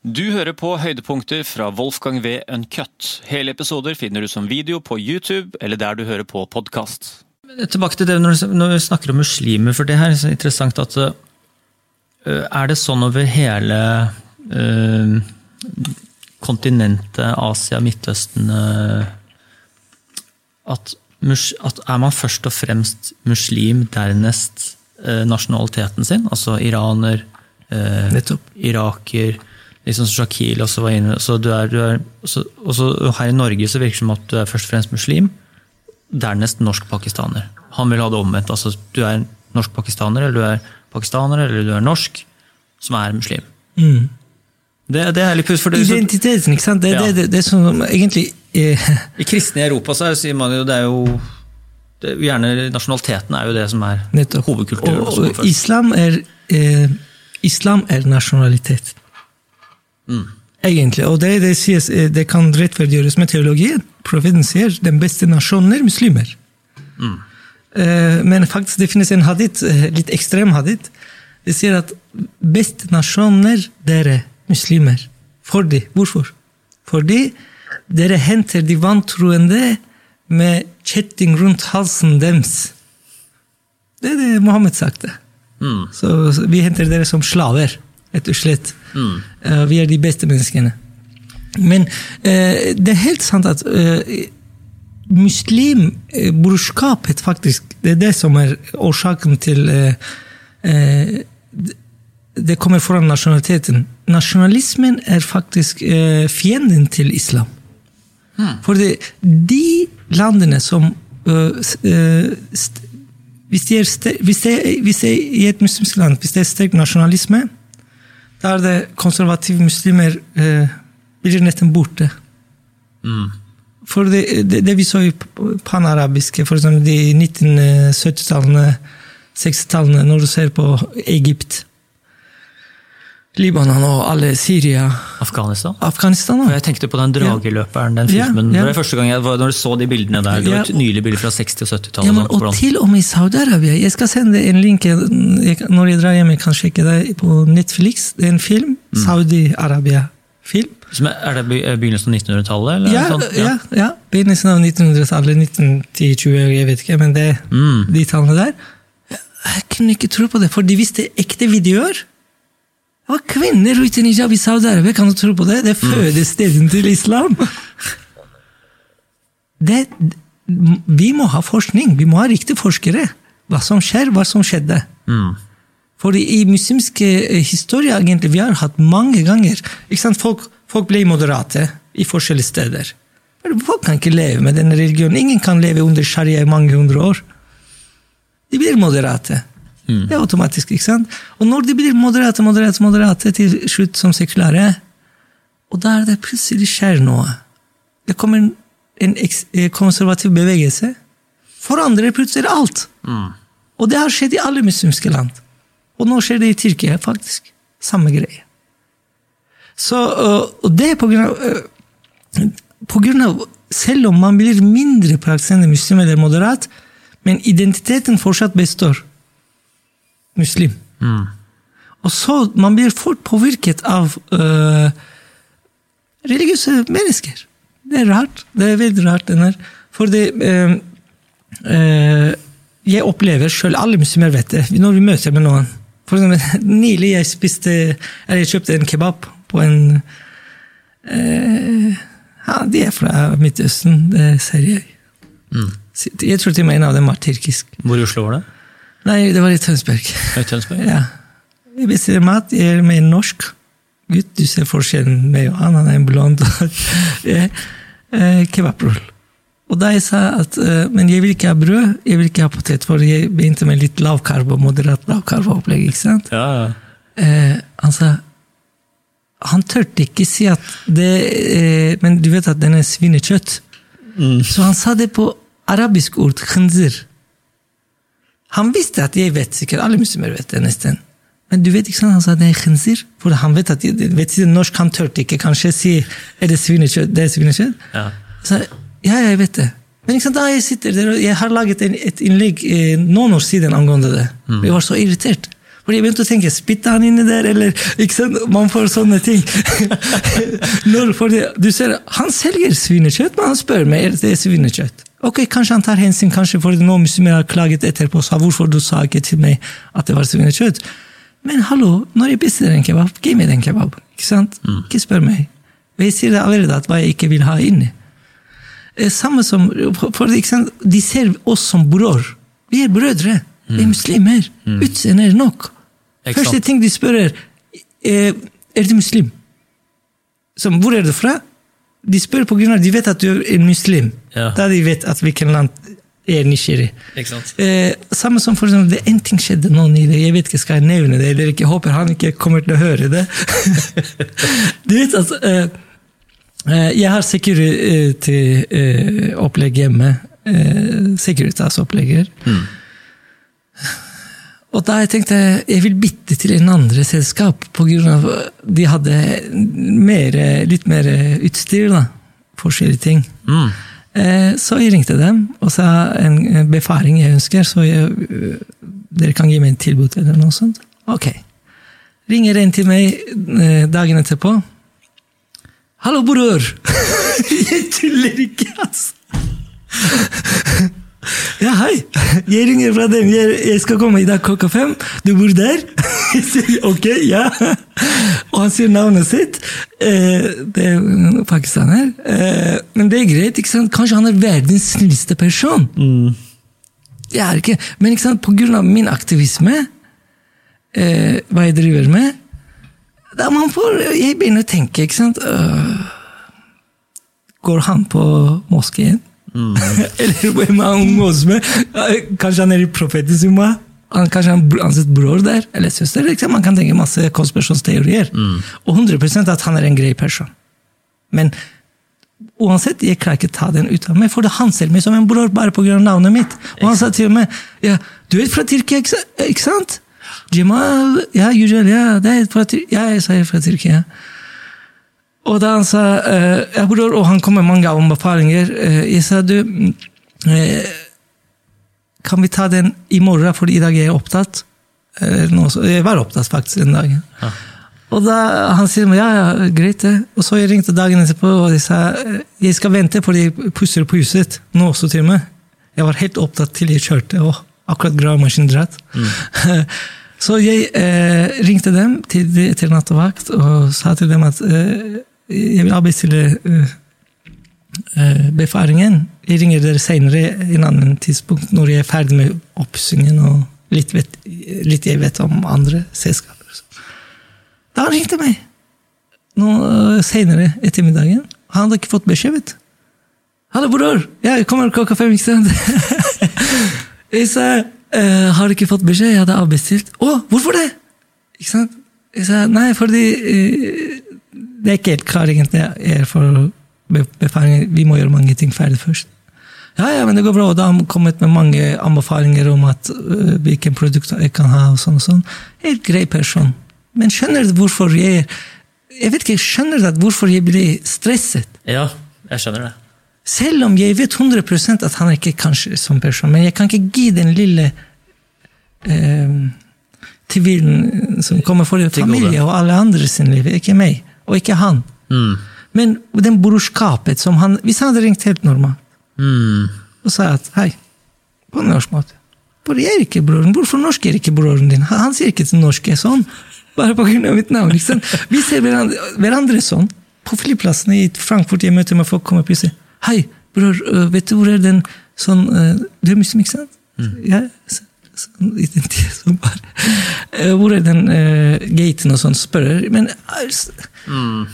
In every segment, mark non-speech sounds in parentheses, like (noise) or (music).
Du hører på høydepunkter fra Wolfgang V. Uncut. Hele episoder finner du som video på YouTube eller der du hører på podkast. Tilbake til det når vi snakker om muslimer, for det her er så interessant at uh, Er det sånn over hele uh, kontinentet, Asia, Midtøsten uh, at, mus, at er man først og fremst muslim, dernest nasjonaliteten sin? Altså iraner, iraker liksom Shakil også var inne så du er, du er, så, også Her i Norge så virker det som at du er først og fremst muslim, dernest norsk-pakistaner. Han vil ha det omvendt. altså Du er norsk-pakistaner, eller du er pakistaner, eller du er norsk, som er muslim. Mm. Det, det, er litt for det, Identiteten, ikke sant? Det, ja. det, det, som egentlig eh. (laughs) I kristne i Europa så sier man jo det er jo det, gjerne Nasjonaliteten er jo det som er hovedkultur. Og, og islam, er, eh, islam er nasjonalitet. Mm. Egentlig, og det, det, sies, eh, det kan rettferdiggjøres med teologien. Profeten sier den beste nasjonen er muslimer. Mm. Men faktisk det finnes en hadith, eh, litt ekstrem hadith. Det sier at beste nasjoner dere muslimer. Fordi, Hvorfor? Fordi dere henter de vantroende med kjetting rundt halsen deres. Det er det Mohammed sagte. Mm. Så, så vi henter dere som slaver rett og slett. Mm. Uh, vi er de beste menneskene. Men uh, det er helt sant at uh, muslimbrorskapet faktisk Det er det som er årsaken til Det kommer foran nasjonaliteten. Nasjonalismen er faktisk fienden til islam. Mm. For de landene som hvis, de er, hvis, det, hvis det er i et muslimsk land hvis det er sterk nasjonalisme, der det konservative muslimer eh, blir nesten borte. Mm. For det, det, det, vi så i panarabiske, f.eks. de 1970-tallene, 60-tallene, når du ser på Egypt Libanon og alle Syria Afghanistan? Afghanistan jeg tenkte på den drageløperen, den filmen. Ja, ja. Det var første gang jeg, Når du så de bildene der, det var et nylig bilde fra 60- og 70-tallet. Ja, og til og med i Saudi-Arabia. Jeg skal sende en link når jeg drar hjem. Jeg kan sjekke det på Netflix. Det er en film. Mm. Saudi-Arabia-film. Er det begynnelsen av 1900-tallet? Ja, ja, ja, begynnelsen av 1900-tallet. 1910-20, jeg vet ikke, men det mm. de tallene der. Jeg kunne ikke tro på det, for de visste ekte videoer. Var kvinner uten hijab i Saudi-Arabia, kan du tro på det? Det fødes stedet til islam! Det, vi må ha forskning, vi må ha riktige forskere. Hva som skjer, hva som skjedde. Mm. For i muslimske historie historier egentlig, vi har hatt mange ganger folk, folk, ble moderate i forskjellige steder. Folk kan ikke leve med denne religionen. Ingen kan leve under sharia i mange hundre år. De blir moderate. Mm. Det er automatisk. ikke sant? Og når de blir moderate, moderate, moderate til slutt som sekulære, og da er det plutselig skjer noe. Det kommer en eh, konservativ bevegelse. Forandrer plutselig alt. Mm. Og det har skjedd i alle muslimske land. Og nå skjer det i Tyrkia, faktisk. Samme greie. Så, og det er på grunn av, øh, på grunn av Selv om man blir mindre praktiserende muslim eller moderat, men identiteten fortsatt består muslim. Mm. Og så Man blir fort påvirket av uh, religiøse mennesker. Det er rart. Det er veldig rart. denne. Fordi uh, uh, jeg opplever sjøl, alle muslimer vet det, når vi møter med noen For eksempel, (laughs) Nylig jeg spiste, eller jeg kjøpte en kebab på en ja, De er fra Midtøsten, det ser jeg. Mm. Jeg tror til og med en av dem var tyrkisk. Hvor i Oslo var det? Nei, det var i Tønsberg. I Tønsberg? Ja. Jeg bestiller mat, jeg er med en norsk gutt. Du ser forskjellen med han, han er en blond. (laughs) eh, Kebabrull. Og da jeg sa at uh, men jeg vil ikke ha brød, jeg vil ikke ha potet, for jeg begynte med litt lavkarbo, moderat lavkarbo-opplegg. ikke sant? Ja. Eh, han sa Han turte ikke si at det eh, Men du vet at den er svinekjøtt. Mm. Så han sa det på arabisk ord, khanzir. Han visste at jeg vet sikkert, alle muslimer vet det nesten. Men du vet ikke sant, han sa det er khinzir. For han vet at vet ikke, norsk han tørte ikke kanskje si er det svinekjøtt. det er svinekjøtt. Ja. Så, ja, jeg vet det. Men ikke sant, da jeg sitter der, og jeg har laget en, et innlegg eh, noen år siden angående det. Mm. Jeg var så irritert. For jeg begynte å tenke spytta han inni der, eller ikke sant? Man får sånne ting. (laughs) Når, fordi, du ser, Han selger svinekjøtt, men han spør meg er det svinekjøtt. Ok, Kanskje han tar hensyn, kanskje for noen muslimer har klaget etterpå sa hvorfor du sa ikke til meg at det var svinekjøtt. Men hallo, når jeg bestiller en kebab, gi meg den kebab. Ikke sant? Ikke spør meg. Og jeg sier det allerede at hva jeg ikke vil ha inni. Eh, Samme som, for, for? De ser oss som bror. Vi er brødre. Vi er muslimer. Utseende er nok. Første ting de spør, er eh, er du muslim. Som, hvor er du fra? De spør på grunn av de vet at du er muslim. Ja. Da de vet at hvilken land er nysgjerrig. Eh, samme som for eksempel, det en ting skjedde nå nylig, jeg vet ikke, skal jeg nevne det eller ikke, jeg håper han ikke kommer til å høre det. (laughs) du vet at eh, eh, jeg har security-opplegg hjemme. Eh, Securitas-opplegger. Og da jeg tenkte jeg vil bytte til en andre selskap, av de hadde mer, litt mer utstyr. da, Forskjellige ting. Mm. Eh, Så jeg ringte dem og sa en befaring jeg ønsker, så jeg, øh, dere kan gi meg en tilbud eller noe sånt. Ok. Ringer en til meg eh, dagen etterpå. Hallo, bror! (laughs) jeg tuller ikke, altså! Ja, hei! Jeg ringer fra dem. Jeg, jeg skal komme i dag klokka fem. Du bor der? (laughs) Jeg sier ok, ja. Og han sier navnet sitt. Eh, det er pakistaner. Eh, men det er greit. ikke sant? Kanskje han er verdens snilleste person. Jeg er ikke, Men ikke sant? på grunn av min aktivisme, eh, hva jeg driver med da man får, Jeg begynner å tenke, ikke sant øh, Går han på moskeen? (laughs) Eller hvem er han omgås med? Kanskje han er i profetisk humør. Han, kanskje han har sitt bror der? Eller søster? Liksom. Man kan tenke masse konspirasjonsteorier. Og 100% at han er en grei person. Men uansett, jeg klarer ikke ta den ut av meg, for han ser meg som en bror bare pga. navnet mitt. Og han sa til meg ja, du er fra Tyrkia, ikke sant? Jamal Ja, Yujal, ja, det er fra Tyrkia. Ja, jeg sa jeg er fra Tyrkia. Og da han sa eh, ja, bror, og han kom med mange anbefalinger, eh, jeg sa du mm, eh, Kan vi ta den i morgen, for i dag er jeg opptatt? Eller noe så- jeg var opptatt faktisk den dagen. Og da han sier ja, ja, greit det. Og så jeg ringte dagen etterpå og de sa eh, jeg skal vente for de pusser på huset. Nå også til med. Jeg var helt opptatt til jeg kjørte, og akkurat gravemaskinen dratt. (laughs) så jeg eh, ringte dem til, til nattevakt og sa til dem at eh, jeg vil avbestille eh, eh, befaringen. Jeg ringer dere senere en annen tidspunkt når jeg er ferdig med oppussingen og litt, vet, litt jeg vet om andre selskaper. Da han ringte meg nå øh, senere ettermiddagen. Han hadde ikke fått beskjed. vet du. Hallo, bror! Jeg kommer klokka fem, ikke sant? (laughs) jeg sa «Eh, har ikke fått beskjed? Jeg hadde avbestilt. Å, hvorfor det? Ikke sant? Jeg sa nei, fordi eh, det er ikke helt klar egentlig jeg er for befaringer, befaring. Vi må gjøre mange ting ferdig først. Ja, ja, men det går bra. Og da har han kommet med mange anbefalinger om at uh, hvilke produkter jeg kan ha. og sånn og sånn. Helt grei person. Men skjønner du hvorfor jeg jeg vet ikke, skjønner du hvorfor jeg blir stresset? Ja, jeg skjønner det. Selv om jeg vet 100% at han er ikke kanskje som person, men jeg kan ikke gi den lille eh, tvilen som kommer for familie og alle andre sin liv. Ikke meg, og ikke han. Mm. Men den brorskapet som han Hvis han hadde ringt helt normalt Mm. og sa at hei, på norsk måte Hvor er ikke broren? Hvorfor norsk er ikke broren din? Han, sier ikke til norske sånn. (laughs) Bare på grunn av mitt navn. Sant? Vi ser hverandre, hverandre sånn. På flyplassen i Frankfurt jeg møter med folk kommer plutselig. Hei, bror, øh, vet du hvor er den sånn øh, Du er muslim, ikke sant? Ja, sånn identitet som bare øh, Hvor er den uh, gaten og sånn, spør jeg. Men øh, mm.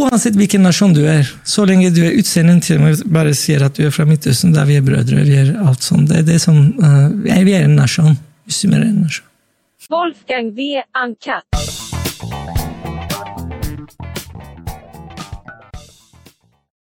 Uansett hvilken nasjon du er, så lenge du er utseendet til og med bare sier at du er fra Midtøsten, da vi er brødre, vi er alt sånn. Det er det som uh, Vi er en nasjon. Muslimer er en nasjon. Wolfgang V. Uncut.